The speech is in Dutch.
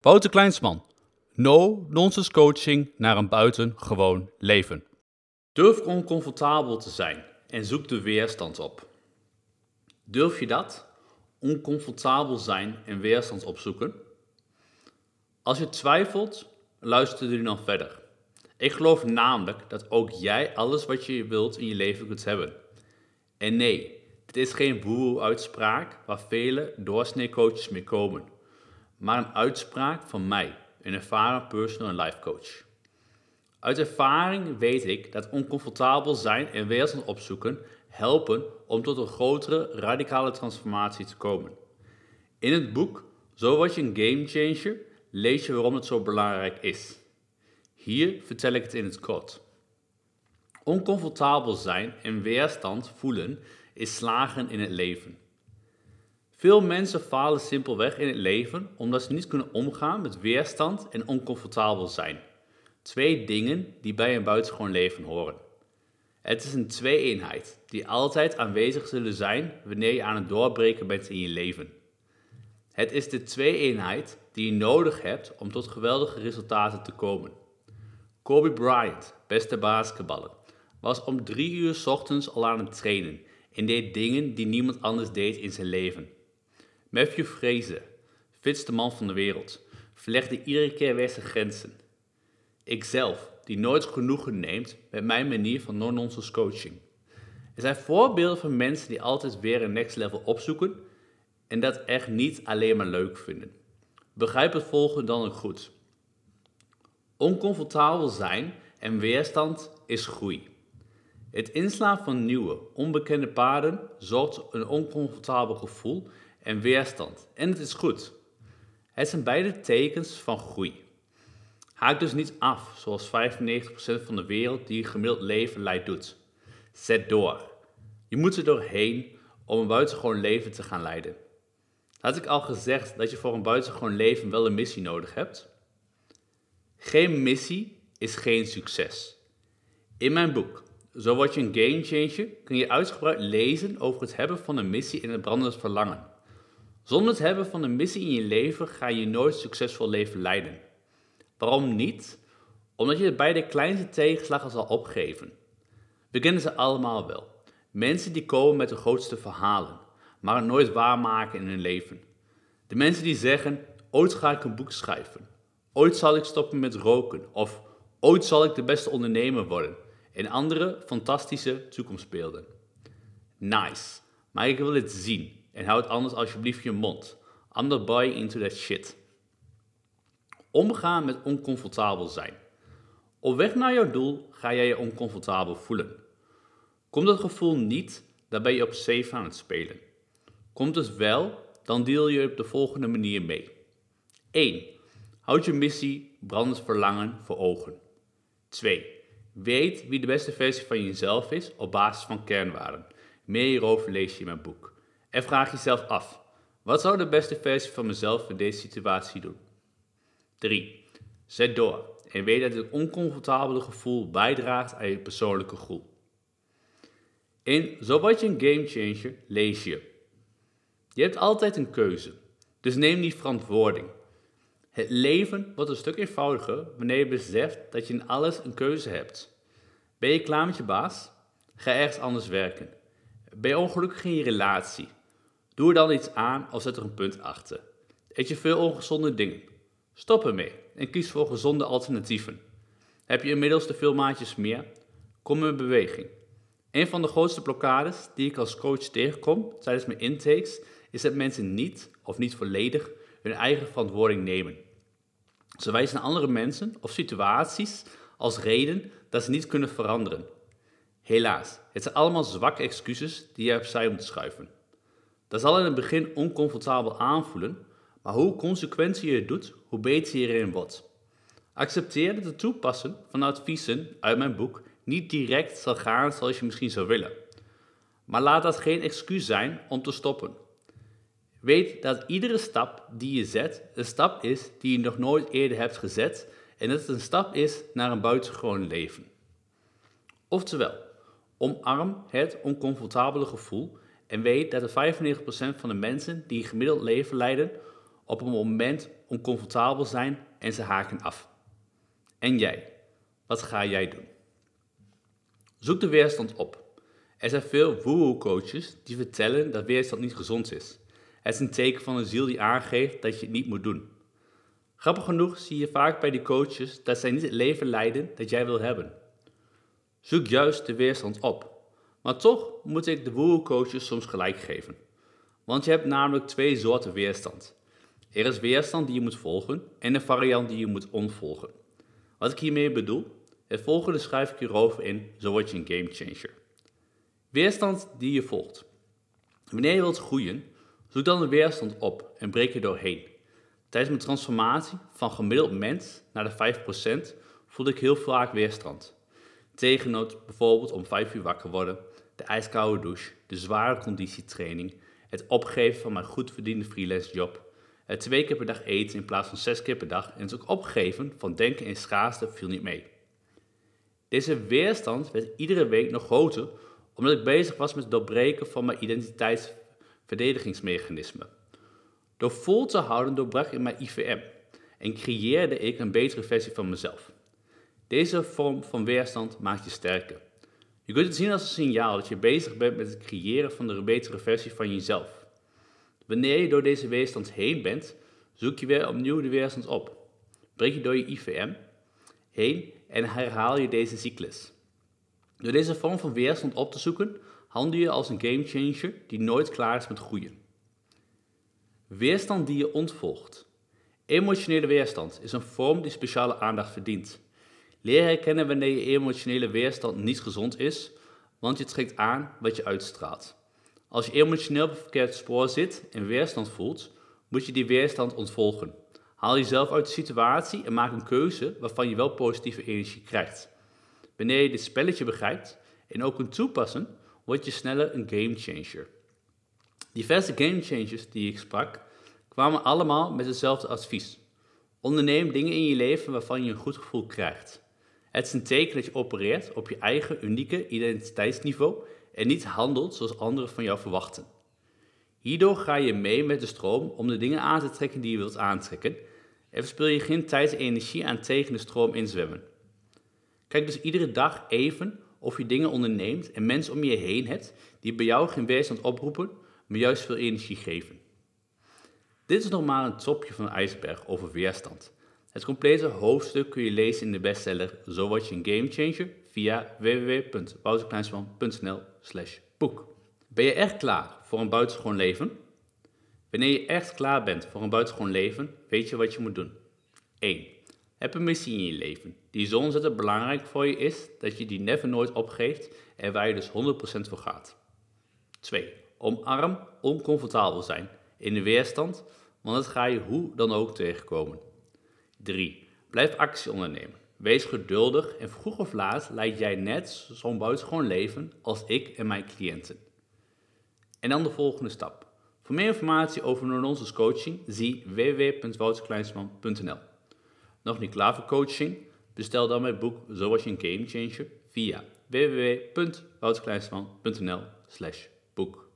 Wouter Kleinsman. No nonsense coaching naar een buitengewoon leven. Durf oncomfortabel te zijn en zoek de weerstand op. Durf je dat? Oncomfortabel zijn en weerstand opzoeken? Als je twijfelt, luister nu dan verder. Ik geloof namelijk dat ook jij alles wat je wilt in je leven kunt hebben. En nee, dit is geen boeroe-uitspraak waar vele doorsneecoaches mee komen, maar een uitspraak van mij, een ervaren personal en life coach. Uit ervaring weet ik dat oncomfortabel zijn en weerstand opzoeken helpen om tot een grotere radicale transformatie te komen. In het boek Zo word je een game changer lees je waarom het zo belangrijk is. Hier vertel ik het in het kort. Oncomfortabel zijn en weerstand voelen is slagen in het leven. Veel mensen falen simpelweg in het leven omdat ze niet kunnen omgaan met weerstand en oncomfortabel zijn. Twee dingen die bij een buitengewoon leven horen. Het is een twee-eenheid die altijd aanwezig zullen zijn wanneer je aan het doorbreken bent in je leven. Het is de twee-eenheid die je nodig hebt om tot geweldige resultaten te komen. Kobe Bryant, beste basketballer, was om drie uur ochtends al aan het trainen en deed dingen die niemand anders deed in zijn leven. Matthew Fraser, fitste man van de wereld, verlegde iedere keer weer zijn grenzen. Ikzelf, die nooit genoegen neemt met mijn manier van non-nonsense coaching. Er zijn voorbeelden van mensen die altijd weer een next level opzoeken en dat echt niet alleen maar leuk vinden. Begrijp het volgende dan ook goed. Oncomfortabel zijn en weerstand is groei. Het inslaan van nieuwe, onbekende paden zorgt een oncomfortabel gevoel en weerstand. En het is goed. Het zijn beide tekens van groei. Haak dus niet af, zoals 95% van de wereld die gemiddeld leven leidt doet. Zet door. Je moet er doorheen om een buitengewoon leven te gaan leiden. Had ik al gezegd dat je voor een buitengewoon leven wel een missie nodig hebt? Geen missie is geen succes. In mijn boek, Zo word je een game changer, kun je uitgebreid lezen over het hebben van een missie en het brandend verlangen. Zonder het hebben van een missie in je leven ga je nooit succesvol leven leiden. Waarom niet? Omdat je bij de kleinste tegenslagen zal opgeven. We kennen ze allemaal wel. Mensen die komen met de grootste verhalen, maar het nooit waarmaken in hun leven. De mensen die zeggen, ooit ga ik een boek schrijven. Ooit zal ik stoppen met roken. Of ooit zal ik de beste ondernemer worden. En andere fantastische toekomstbeelden. Nice. Maar ik wil het zien. En houd anders alsjeblieft je mond. I'm not buying into that shit. Omgaan met oncomfortabel zijn. Op weg naar jouw doel ga jij je oncomfortabel voelen. Komt dat gevoel niet, dan ben je op safe aan het spelen. Komt het wel, dan deel je op de volgende manier mee. 1. Houd je missie, brandend verlangen voor ogen. 2. Weet wie de beste versie van jezelf is op basis van kernwaarden. Meer hierover lees je in mijn boek. En vraag jezelf af: wat zou de beste versie van mezelf in deze situatie doen? 3. Zet door en weet dat dit oncomfortabele gevoel bijdraagt aan je persoonlijke groei. In Zo word je een gamechanger lees je. Je hebt altijd een keuze, dus neem die verantwoording. Het leven wordt een stuk eenvoudiger wanneer je beseft dat je in alles een keuze hebt. Ben je klaar met je baas? Ga ergens anders werken. Ben je ongelukkig in je relatie? Doe er dan iets aan of zet er een punt achter. Eet je veel ongezonde dingen? Stop ermee en kies voor gezonde alternatieven. Heb je inmiddels te veel maatjes meer? Kom in beweging. Een van de grootste blokkades die ik als coach tegenkom tijdens mijn intakes is dat mensen niet of niet volledig hun eigen verantwoording nemen. Ze wijzen andere mensen of situaties als reden dat ze niet kunnen veranderen. Helaas, het zijn allemaal zwakke excuses die je opzij moet schuiven. Dat zal in het begin oncomfortabel aanvoelen, maar hoe consequenter je het doet, hoe beter je erin wordt. Accepteer dat het toepassen van adviezen uit mijn boek niet direct zal gaan zoals je misschien zou willen. Maar laat dat geen excuus zijn om te stoppen. Weet dat iedere stap die je zet een stap is die je nog nooit eerder hebt gezet en dat het een stap is naar een buitengewoon leven. Oftewel, omarm het oncomfortabele gevoel en weet dat de 95% van de mensen die een gemiddeld leven leiden op een moment oncomfortabel zijn en ze haken af. En jij, wat ga jij doen? Zoek de weerstand op. Er zijn veel woehoe-coaches die vertellen dat weerstand niet gezond is. Het is een teken van een ziel die aangeeft dat je het niet moet doen. Grappig genoeg zie je vaak bij die coaches dat zij niet het leven leiden dat jij wil hebben. Zoek juist de weerstand op. Maar toch moet ik de woehoe-coaches soms gelijk geven. Want je hebt namelijk twee soorten weerstand. Er is weerstand die je moet volgen en een variant die je moet ontvolgen. Wat ik hiermee bedoel? Het volgende schrijf ik hierover in, zo word je een gamechanger. Weerstand die je volgt. Wanneer je wilt groeien, zoek dan de weerstand op en breek er doorheen. Tijdens mijn transformatie van gemiddeld mens naar de 5% voelde ik heel vaak weerstand. Tegennood bijvoorbeeld om 5 uur wakker worden, de ijskoude douche, de zware conditietraining, het opgeven van mijn goed verdiende freelance job, het twee keer per dag eten in plaats van zes keer per dag en het ook opgeven van denken in schaarste viel niet mee. Deze weerstand werd iedere week nog groter omdat ik bezig was met het doorbreken van mijn identiteitsverdedigingsmechanisme. Door vol te houden doorbrak ik mijn IVM en creëerde ik een betere versie van mezelf. Deze vorm van weerstand maakt je sterker. Je kunt het zien als een signaal dat je bezig bent met het creëren van een betere versie van jezelf. Wanneer je door deze weerstand heen bent, zoek je weer opnieuw de weerstand op. Breek je door je IVM heen en herhaal je deze cyclus. Door deze vorm van weerstand op te zoeken, handel je als een gamechanger die nooit klaar is met groeien. Weerstand die je ontvolgt. Emotionele weerstand is een vorm die speciale aandacht verdient. Leer herkennen wanneer je emotionele weerstand niet gezond is, want je trekt aan wat je uitstraalt. Als je emotioneel op het verkeerde spoor zit en weerstand voelt, moet je die weerstand ontvolgen. Haal jezelf uit de situatie en maak een keuze waarvan je wel positieve energie krijgt. Wanneer je dit spelletje begrijpt en ook kunt toepassen, word je sneller een gamechanger. Diverse gamechangers die ik sprak, kwamen allemaal met hetzelfde advies. Onderneem dingen in je leven waarvan je een goed gevoel krijgt. Het is een teken dat je opereert op je eigen unieke identiteitsniveau en niet handelt zoals anderen van jou verwachten. Hierdoor ga je mee met de stroom om de dingen aan te trekken die je wilt aantrekken en verspil je geen tijd en energie aan tegen de stroom inzwemmen. Kijk dus iedere dag even of je dingen onderneemt en mensen om je heen hebt die bij jou geen weerstand oproepen, maar juist veel energie geven. Dit is nog maar een topje van de ijsberg over weerstand. Het complete hoofdstuk kun je lezen in de bestseller Zo word je een gamechanger via www.wouterkleinsman.nl boek. Ben je echt klaar voor een buitengewoon leven? Wanneer je echt klaar bent voor een buitengewoon leven, weet je wat je moet doen. 1. Heb een missie in je leven die zo ontzettend belangrijk voor je is dat je die never nooit opgeeft en waar je dus 100% voor gaat. 2. Omarm oncomfortabel zijn in de weerstand, want dat ga je hoe dan ook tegenkomen. 3. Blijf actie ondernemen. Wees geduldig en vroeg of laat leid jij net zo'n buitengewoon leven als ik en mijn cliënten. En dan de volgende stap. Voor meer informatie over Nonsense Coaching zie www.wouterkleinsman.nl. Nog niet klaar voor coaching? Bestel dan mijn boek Zo was je een gamechanger via www.wouterkleinsman.nl boek.